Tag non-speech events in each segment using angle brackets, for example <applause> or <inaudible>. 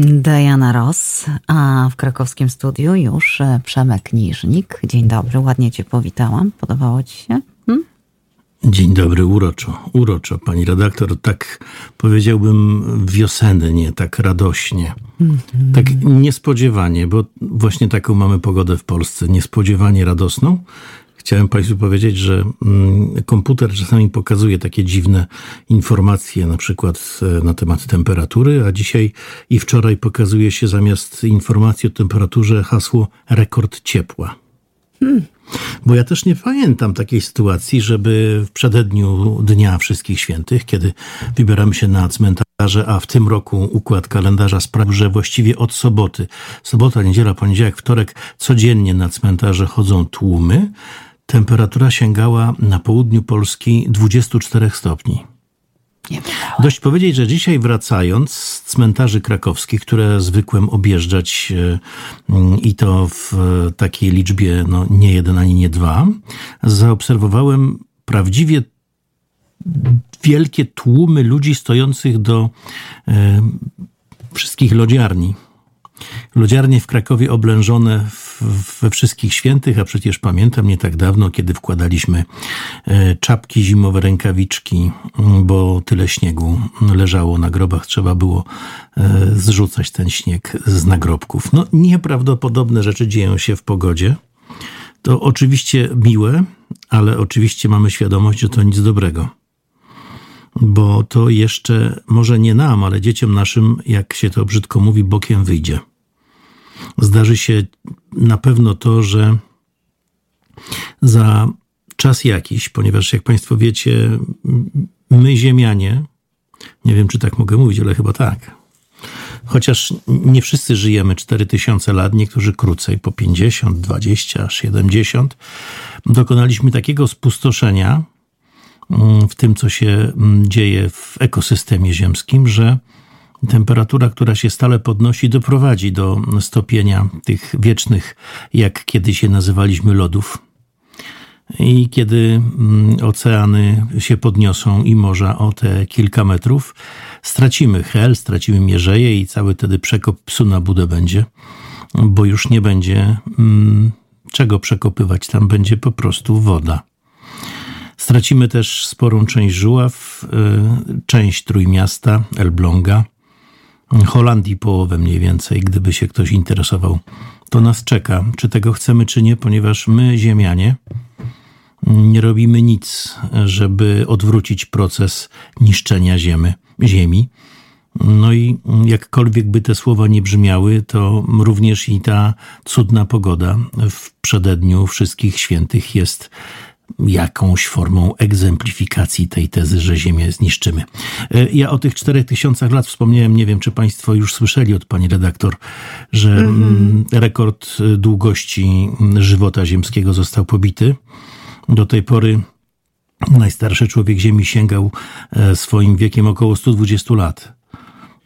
Diana Ross, a w krakowskim studiu już e, Przemek Niżnik. Dzień dobry, ładnie cię powitałam. Podobało ci się? Hmm? Dzień dobry, uroczo, uroczo, pani redaktor. Tak powiedziałbym wiosennie, tak radośnie. -hmm. Tak niespodziewanie, bo właśnie taką mamy pogodę w Polsce. Niespodziewanie radosną Chciałem Państwu powiedzieć, że mm, komputer czasami pokazuje takie dziwne informacje, na przykład na temat temperatury, a dzisiaj i wczoraj pokazuje się zamiast informacji o temperaturze hasło rekord ciepła. Hmm. Bo ja też nie pamiętam takiej sytuacji, żeby w przededniu Dnia Wszystkich Świętych, kiedy wybieramy się na cmentarze, a w tym roku układ kalendarza sprawił, że właściwie od soboty, sobota, niedziela, poniedziałek, wtorek, codziennie na cmentarze chodzą tłumy, temperatura sięgała na południu Polski 24 stopni. Dość powiedzieć, że dzisiaj wracając z cmentarzy krakowskich, które zwykłem objeżdżać e, mm, i to w takiej liczbie no, nie jeden ani nie dwa, zaobserwowałem prawdziwie wielkie tłumy ludzi stojących do e, wszystkich lodziarni Lodziarnie w Krakowie oblężone we wszystkich świętych, a przecież pamiętam nie tak dawno, kiedy wkładaliśmy e, czapki zimowe, rękawiczki, bo tyle śniegu leżało na grobach, trzeba było e, zrzucać ten śnieg z nagrobków. No, nieprawdopodobne rzeczy dzieją się w pogodzie. To oczywiście miłe, ale oczywiście mamy świadomość, że to nic dobrego bo to jeszcze może nie nam, ale dzieciom naszym, jak się to brzydko mówi, bokiem wyjdzie zdarzy się na pewno to, że za czas jakiś, ponieważ jak Państwo wiecie, my Ziemianie, nie wiem czy tak mogę mówić, ale chyba tak. Chociaż nie wszyscy żyjemy 4000 lat, niektórzy krócej, po 50, 20, 70. Dokonaliśmy takiego spustoszenia mm, w tym, co się mm, dzieje w ekosystemie ziemskim, że temperatura, która się stale podnosi, doprowadzi do stopienia tych wiecznych, jak kiedyś je nazywaliśmy, lodów. I kiedy mm, oceany się podniosą i morza o te kilka metrów, stracimy hel, stracimy mierzeje i cały wtedy przekop psu na budę będzie, bo już nie będzie mm, czego przekopywać, tam będzie po prostu woda. Stracimy też sporą część Żuław, y, część Trójmiasta, Elbląga, Holandii połowę mniej więcej, gdyby się ktoś interesował. To nas czeka, czy tego chcemy, czy nie, ponieważ my, Ziemianie, nie robimy nic, żeby odwrócić proces niszczenia ziemi. ziemi. No i jakkolwiek by te słowa nie brzmiały, to również i ta cudna pogoda w przededniu wszystkich świętych jest jakąś formą egzemplifikacji tej tezy, że Ziemię zniszczymy. E, ja o tych czterech tysiącach lat wspomniałem, nie wiem, czy Państwo już słyszeli od Pani redaktor, że mm -hmm. rekord długości żywota ziemskiego został pobity. Do tej pory najstarszy człowiek Ziemi sięgał e, swoim wiekiem około 120 lat.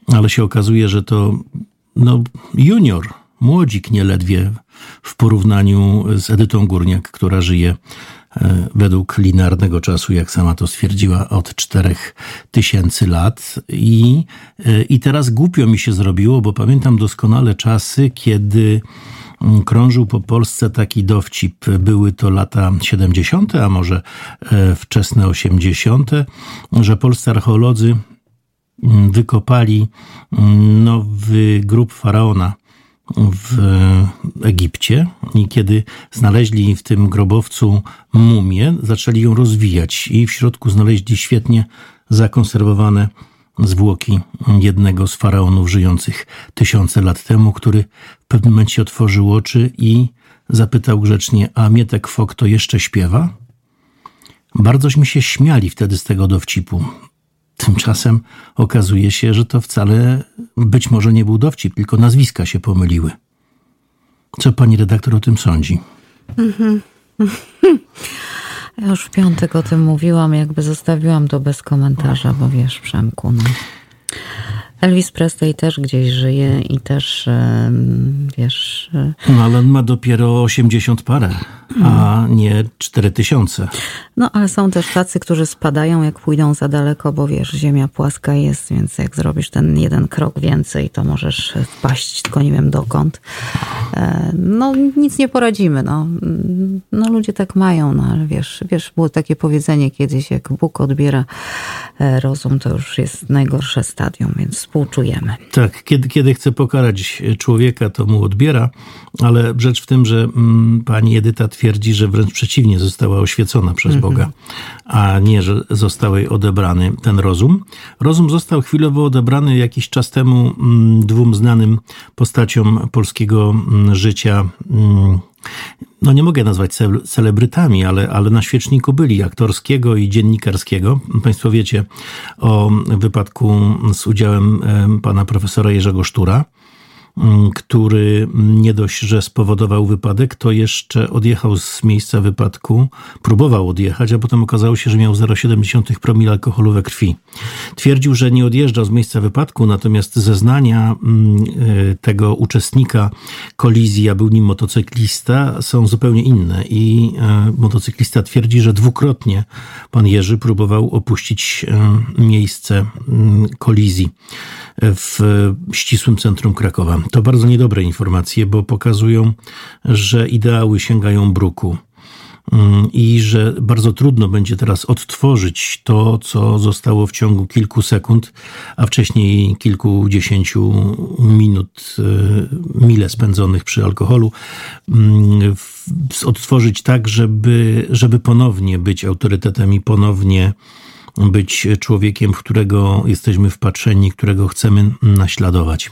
Ale się okazuje, że to no, junior, młodzik nieledwie w porównaniu z Edytą Górniak, która żyje E, według linearnego czasu, jak sama to stwierdziła, od 4000 lat. I, e, I teraz głupio mi się zrobiło, bo pamiętam doskonale czasy, kiedy mm, krążył po Polsce taki dowcip. Były to lata 70., a może e, wczesne 80., że polscy archeolodzy mm, wykopali mm, nowy grób faraona w Egipcie i kiedy znaleźli w tym grobowcu mumię, zaczęli ją rozwijać i w środku znaleźli świetnie zakonserwowane zwłoki jednego z faraonów żyjących tysiące lat temu, który w pewnym momencie otworzył oczy i zapytał grzecznie, a Mietek Fok to jeszcze śpiewa? Bardzośmy się śmiali wtedy z tego dowcipu. Tymczasem okazuje się, że to wcale być może nie był dowcip, tylko nazwiska się pomyliły. Co pani redaktor o tym sądzi? Ja już w piątek o tym mówiłam, jakby zostawiłam to bez komentarza, bo wiesz, Przemku, no. Elvis Presley też gdzieś żyje i też, wiesz... No ale on ma dopiero 80 parę, a nie 4000. No ale są też tacy, którzy spadają, jak pójdą za daleko, bo wiesz, ziemia płaska jest, więc jak zrobisz ten jeden krok więcej, to możesz wpaść, tylko nie wiem dokąd. E, no nic nie poradzimy, no. No ludzie tak mają, no ale wiesz, wiesz, było takie powiedzenie kiedyś, jak Bóg odbiera e, rozum, to już jest najgorsze stadium, więc współczujemy. Tak, kiedy, kiedy chce pokarać człowieka, to mu odbiera, ale rzecz w tym, że mm, pani Edyta twierdzi, że wręcz przeciwnie, została oświecona przez Boga, mm -hmm. a nie, że został jej odebrany ten rozum. Rozum został chwilowo odebrany jakiś czas temu mm, dwóm znanym postaciom polskiego mm, życia no nie mogę nazwać celebrytami, ale, ale na świeczniku byli aktorskiego i dziennikarskiego. Państwo wiecie o wypadku z udziałem pana profesora Jerzego Sztura. Mm, który nie dość, że spowodował wypadek, to jeszcze odjechał z miejsca wypadku, próbował odjechać, a potem okazało się, że miał 0,7 promil alkoholu we krwi. Twierdził, że nie odjeżdżał z miejsca wypadku, natomiast zeznania mm, e, tego uczestnika kolizji, a był nim motocyklista, są zupełnie inne i e, motocyklista twierdzi, że dwukrotnie pan Jerzy próbował opuścić e, miejsce mm, kolizji w ścisłym centrum Krakowa. To bardzo niedobre informacje, bo pokazują, że ideały sięgają bruku mm, i że bardzo trudno będzie teraz odtworzyć to, co zostało w ciągu kilku sekund, a wcześniej kilkudziesięciu minut, e, mile spędzonych przy alkoholu, mm, odtworzyć tak, żeby, żeby ponownie być autorytetem i ponownie być człowiekiem, w którego jesteśmy wpatrzeni, którego chcemy naśladować.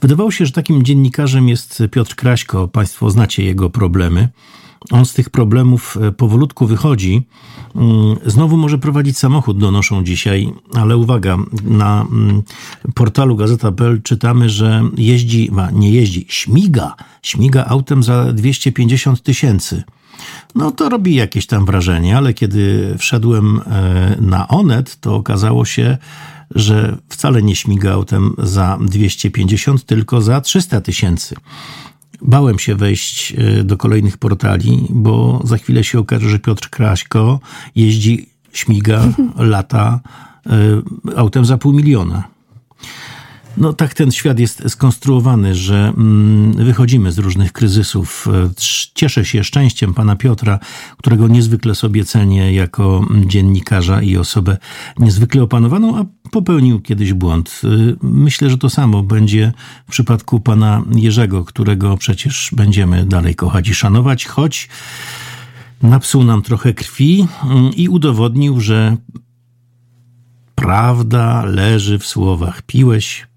Wydawało się, że takim dziennikarzem jest Piotr Kraśko. Państwo znacie jego problemy. On z tych problemów e, powolutku wychodzi. Mm, znowu może prowadzić samochód, donoszą dzisiaj, ale uwaga, na mm, portalu gazeta.pl czytamy, że jeździ, nie jeździ, śmiga, śmiga autem za 250 tysięcy. No to robi jakieś tam wrażenie, ale kiedy wszedłem e, na Onet, to okazało się, że wcale nie śmiga autem za 250, tylko za 300 tysięcy. Bałem się wejść e, do kolejnych portali, bo za chwilę się okaże, że Piotr Kraśko jeździ, śmiga, <laughs> lata e, autem za pół miliona. No tak ten świat jest skonstruowany, że mm, wychodzimy z różnych kryzysów. E, cieszę się szczęściem pana Piotra, którego niezwykle sobie cenię jako dziennikarza i osobę niezwykle opanowaną, a popełnił kiedyś błąd. E, myślę, że to samo będzie w przypadku pana Jerzego, którego przecież będziemy dalej kochać i szanować, choć napsuł nam trochę krwi mm, i udowodnił, że prawda leży w słowach piłeś,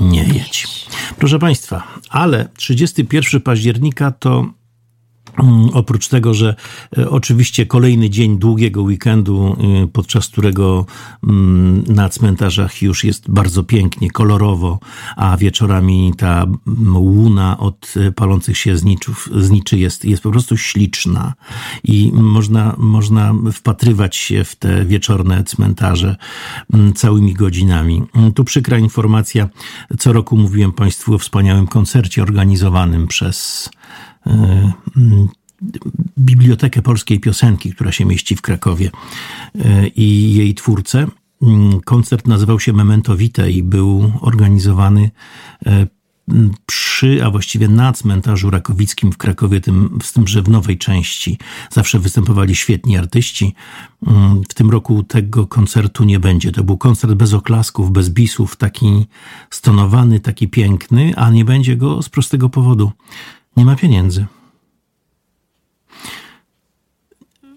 nie jedź. Proszę Państwa, ale 31 października to Oprócz tego, że e, oczywiście kolejny dzień długiego weekendu, e, podczas którego mm, na cmentarzach już jest bardzo pięknie, kolorowo, a wieczorami ta mm, łuna od e, palących się zniczów, zniczy jest, jest po prostu śliczna i można, można wpatrywać się w te wieczorne cmentarze całymi godzinami. Tu przykra informacja, co roku mówiłem Państwu o wspaniałym koncercie organizowanym przez Bibliotekę Polskiej Piosenki, która się mieści w Krakowie e, i jej twórcę. Mm, koncert nazywał się Memento Vitae i był organizowany e, przy, a właściwie na cmentarzu rakowickim w Krakowie, tym, z tym, że w nowej części zawsze występowali świetni artyści. Mm, w tym roku tego koncertu nie będzie. To był koncert bez oklasków, bez bisów, taki stonowany, taki piękny, a nie będzie go z prostego powodu. Nie ma pieniędzy.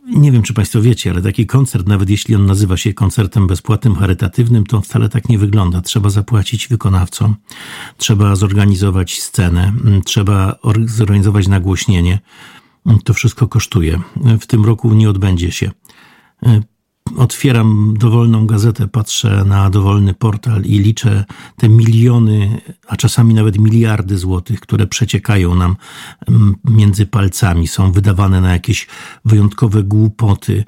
Nie wiem, czy Państwo wiecie, ale taki koncert, nawet jeśli on nazywa się koncertem bezpłatnym, charytatywnym, to wcale tak nie wygląda. Trzeba zapłacić wykonawcom, trzeba zorganizować scenę, trzeba zorganizować nagłośnienie. To wszystko kosztuje. W tym roku nie odbędzie się. Otwieram dowolną gazetę, patrzę na dowolny portal i liczę te miliony, a czasami nawet miliardy złotych, które przeciekają nam mm, między palcami, są wydawane na jakieś wyjątkowe głupoty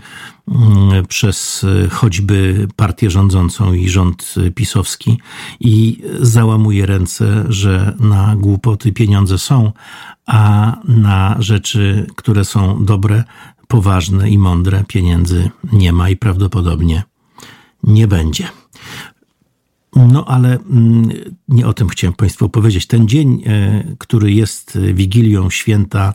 mm, przez e, choćby partię rządzącą i rząd pisowski i załamuję ręce, że na głupoty pieniądze są, a na rzeczy, które są dobre, poważne i mądre pieniędzy nie ma i prawdopodobnie nie będzie. No ale mm, nie o tym chciałem Państwu opowiedzieć. Ten dzień, e, który jest Wigilią Święta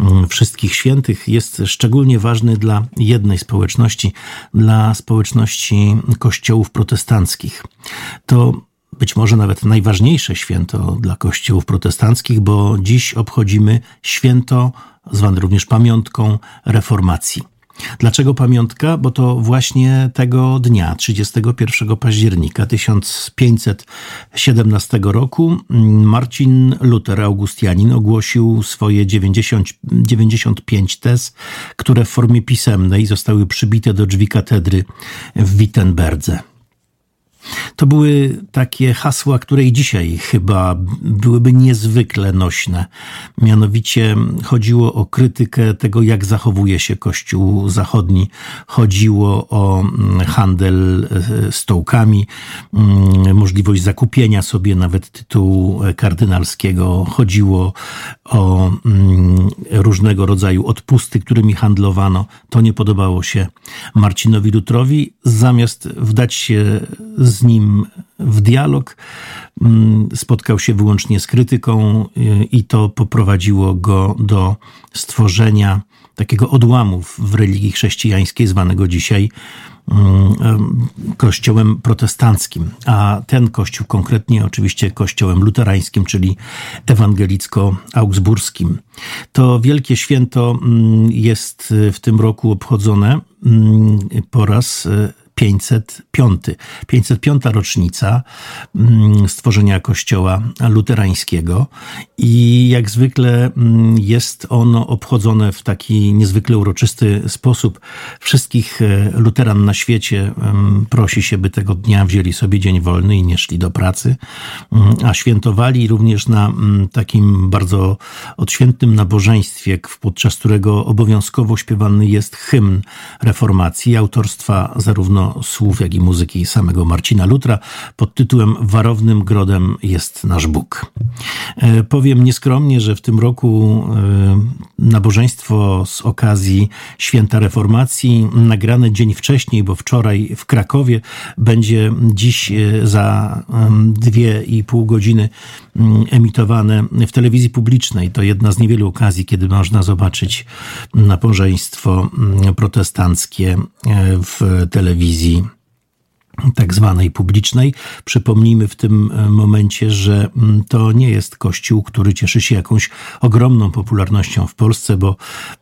mm, Wszystkich Świętych, jest szczególnie ważny dla jednej społeczności, dla społeczności kościołów protestanckich. To być może nawet najważniejsze święto dla kościołów protestanckich, bo dziś obchodzimy święto zwane również pamiątką reformacji. Dlaczego pamiątka? Bo to właśnie tego dnia, 31 października 1517 roku, Marcin Luther Augustianin ogłosił swoje 90, 95 tez, które w formie pisemnej zostały przybite do drzwi katedry w Wittenberdze. To były takie hasła, które i dzisiaj chyba byłyby niezwykle nośne. Mianowicie chodziło o krytykę tego, jak zachowuje się Kościół Zachodni, chodziło o mm, handel e, stołkami, mm, możliwość zakupienia sobie nawet tytułu kardynalskiego, chodziło o mm, różnego rodzaju odpusty, którymi handlowano. To nie podobało się Marcinowi Lutrowi. Zamiast wdać się z z nim w dialog, mm, spotkał się wyłącznie z krytyką y, i to poprowadziło go do stworzenia takiego odłamu w religii chrześcijańskiej, zwanego dzisiaj mm, kościołem protestanckim, a ten kościół konkretnie oczywiście kościołem luterańskim, czyli ewangelicko-augsburskim. To wielkie święto mm, jest w tym roku obchodzone po raz y, 505. 505. rocznica mm, stworzenia kościoła luterańskiego i jak zwykle mm, jest ono obchodzone w taki niezwykle uroczysty sposób. Wszystkich e, luteran na świecie mm, prosi się, by tego dnia wzięli sobie dzień wolny i nie szli do pracy, a świętowali również na takim bardzo odświętnym nabożeństwie, podczas którego obowiązkowo śpiewany jest hymn reformacji autorstwa zarówno słów, jak i muzyki samego Marcina Lutra pod tytułem Warownym Grodem jest nasz Bóg. E, powiem nieskromnie, że w tym roku e, nabożeństwo z okazji Święta Reformacji, nagrane dzień wcześniej, bo wczoraj w Krakowie, będzie dziś e, za dwie i pół godziny mm, emitowane w telewizji publicznej. To jedna z niewielu okazji, kiedy można zobaczyć nabożeństwo mm, protestanckie w telewizji telewizji tak zwanej publicznej. Przypomnijmy w tym e, momencie, że mm, to nie jest kościół, który cieszy się jakąś ogromną popularnością w Polsce, bo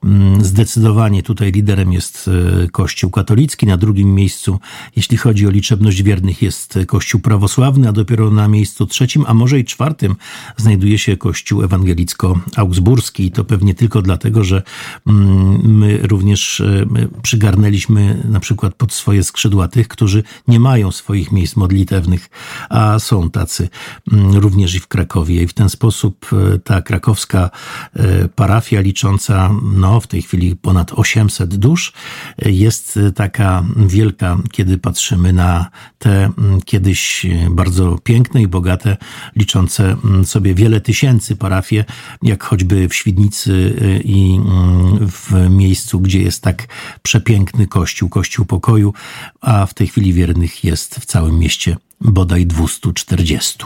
mm, zdecydowanie tutaj liderem jest e, kościół katolicki, na drugim miejscu, jeśli chodzi o liczebność wiernych, jest kościół prawosławny, a dopiero na miejscu trzecim, a może i czwartym znajduje się kościół ewangelicko-augsburski i to pewnie tylko dlatego, że mm, my również e, przygarnęliśmy na przykład pod swoje skrzydła tych, którzy nie mają swoich miejsc modlitewnych, a są tacy mm, również i w Krakowie. I w ten sposób e, ta krakowska e, parafia licząca no, w tej chwili ponad 800 dusz e, jest taka wielka, kiedy patrzymy na te mm, kiedyś bardzo piękne i bogate, liczące mm, sobie wiele tysięcy parafie, jak choćby w Świdnicy i w miejscu, gdzie jest tak przepiękny kościół, kościół pokoju, a w tej chwili wiernych jest w całym mieście bodaj 240.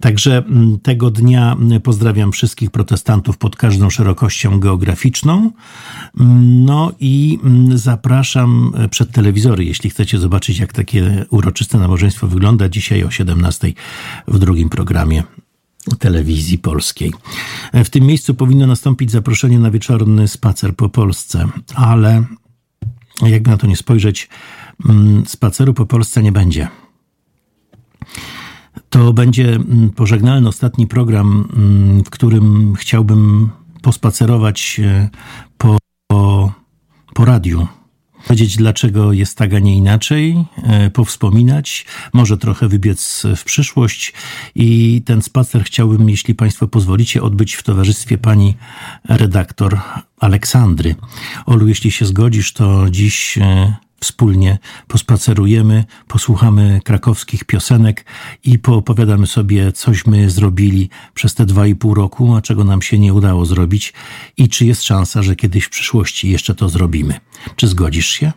Także mm, tego dnia mm, pozdrawiam wszystkich protestantów pod każdą szerokością geograficzną. Mm, no i zapraszam e, przed telewizory, jeśli chcecie zobaczyć, jak takie uroczyste nabożeństwo wygląda dzisiaj o 17 w drugim programie telewizji polskiej. E, w tym miejscu powinno nastąpić zaproszenie na wieczorny spacer po Polsce, ale jakby na to nie spojrzeć, spaceru po Polsce nie będzie. To będzie mm, pożegnalny ostatni program, mm, w którym chciałbym pospacerować e, po, po, po radiu. powiedzieć, dlaczego jest tak, a nie inaczej, e, powspominać, może trochę wybiec w przyszłość i ten spacer chciałbym, jeśli Państwo pozwolicie, odbyć w towarzystwie pani redaktor Aleksandry. Olu, jeśli się zgodzisz, to dziś e, wspólnie pospacerujemy, posłuchamy krakowskich piosenek i poopowiadamy sobie, cośmy zrobili przez te dwa i pół roku, a czego nam się nie udało zrobić i czy jest szansa, że kiedyś w przyszłości jeszcze to zrobimy. Czy zgodzisz się?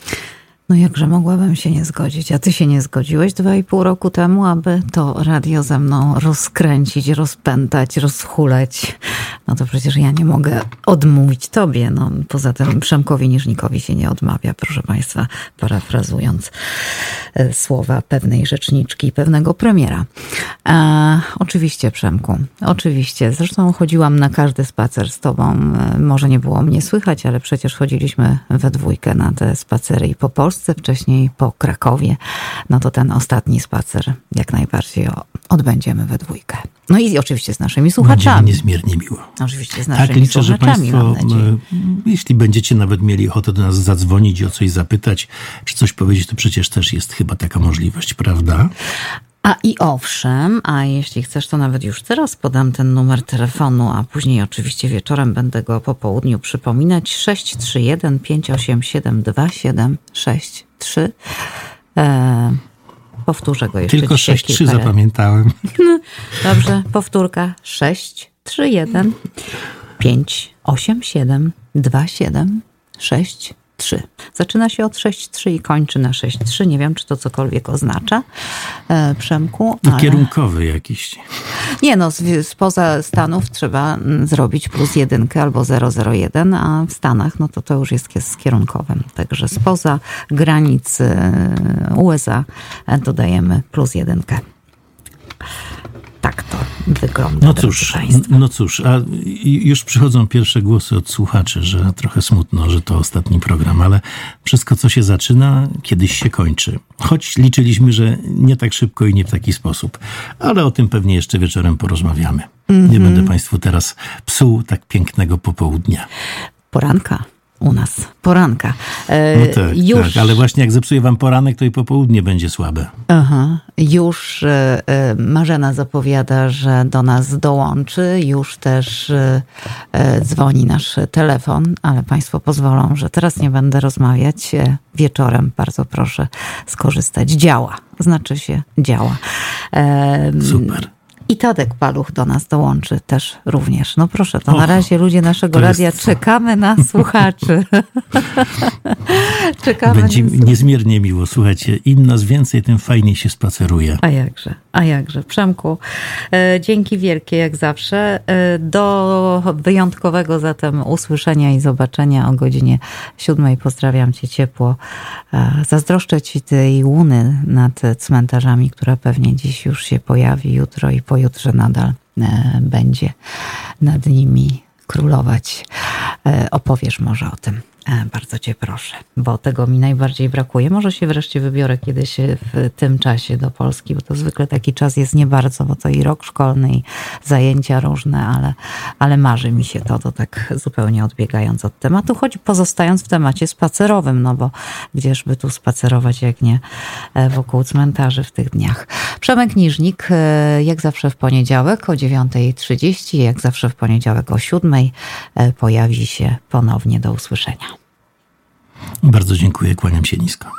No jakże mogłabym się nie zgodzić, a ty się nie zgodziłeś dwa i pół roku temu, aby to radio ze mną rozkręcić, rozpętać, rozhuleć. No to przecież ja nie mogę odmówić tobie. No, poza tym Przemkowi Niżnikowi się nie odmawia, proszę państwa, parafrazując e, słowa pewnej rzeczniczki, pewnego premiera. A, oczywiście, Przemku, oczywiście. Zresztą chodziłam na każdy spacer z tobą. E, może nie było mnie słychać, ale przecież chodziliśmy we dwójkę na te spacery i po Polsce, wcześniej po Krakowie, no to ten ostatni spacer jak najbardziej odbędziemy we dwójkę. No i oczywiście z naszymi słuchaczami. Będzie niezmiernie miło. Oczywiście z naszymi tak, liczę, słuchaczami, że Państwo, e, jeśli będziecie nawet mieli ochotę do nas zadzwonić i o coś zapytać, czy coś powiedzieć, to przecież też jest chyba taka możliwość, prawda? A i owszem, a jeśli chcesz, to nawet już teraz podam ten numer telefonu, a później oczywiście wieczorem będę go po południu przypominać. 631 587 2763. E, powtórzę go jeszcze. Tylko 6-3 zapamiętałem. <laughs> Dobrze, powtórka 631 587 2763. 3. Zaczyna się od 6-3 i kończy na 6-3. Nie wiem, czy to cokolwiek oznacza, e, Przemku. Ale... Kierunkowy jakiś. Nie no, spoza Stanów trzeba mm, zrobić plus jedynkę albo 001, a w Stanach no to to już jest z kierunkowym. Także spoza granic e, USA e, dodajemy plus jedynkę tak to wygląda. No cóż, no cóż, a już przychodzą pierwsze głosy od słuchaczy, że trochę smutno, że to ostatni program, ale wszystko, co się zaczyna, kiedyś się kończy. Choć liczyliśmy, że nie tak szybko i nie w taki sposób, ale o tym pewnie jeszcze wieczorem porozmawiamy. Mm -hmm. Nie mhm. będę Państwu teraz psuł tak pięknego popołudnia. Poranka u nas poranka. E, no tak, już... tak, ale właśnie jak zepsuję wam poranek, to i popołudnie będzie słabe. Aha, już e, e, Marzena zapowiada, że do nas dołączy, już też dzwoni nasz telefon, ale Państwo pozwolą, że teraz nie będę rozmawiać. Wieczorem bardzo proszę skorzystać. Działa, znaczy się działa. Super. I Tadek Paluch do nas dołączy też również. No proszę, to na razie ludzie naszego radia czekamy na <laughs> słuchaczy. <laughs> czekamy Będzie na... niezmiernie miło. Słuchajcie, im nas więcej, tym fajniej się spaceruje. A jakże, a jakże. Przemku, e, dzięki wielkie jak zawsze. E, do wyjątkowego zatem usłyszenia i zobaczenia o godzinie siódmej. Pozdrawiam cię ciepło. E, zazdroszczę ci tej łuny nad cmentarzami, która pewnie dziś już się pojawi, jutro i po pojutrze nadal e, będzie nad nimi królować. E, opowiesz może o tym. E, bardzo Cię proszę, bo tego mi najbardziej brakuje. Może się wreszcie wybiorę kiedyś w tym czasie do Polski, bo to zwykle taki czas jest nie bardzo, bo to i rok szkolny, i zajęcia różne, ale, ale marzy mi się to, to tak zupełnie odbiegając od tematu, choć pozostając w temacie spacerowym, no bo gdzieżby tu spacerować, jak nie e, wokół cmentarzy w tych dniach. Przemek Niżnik, e, jak zawsze w poniedziałek o 9.30, jak zawsze w poniedziałek o 7.00 pojawi się ponownie do usłyszenia. Bardzo dziękuję, kłaniam się nisko.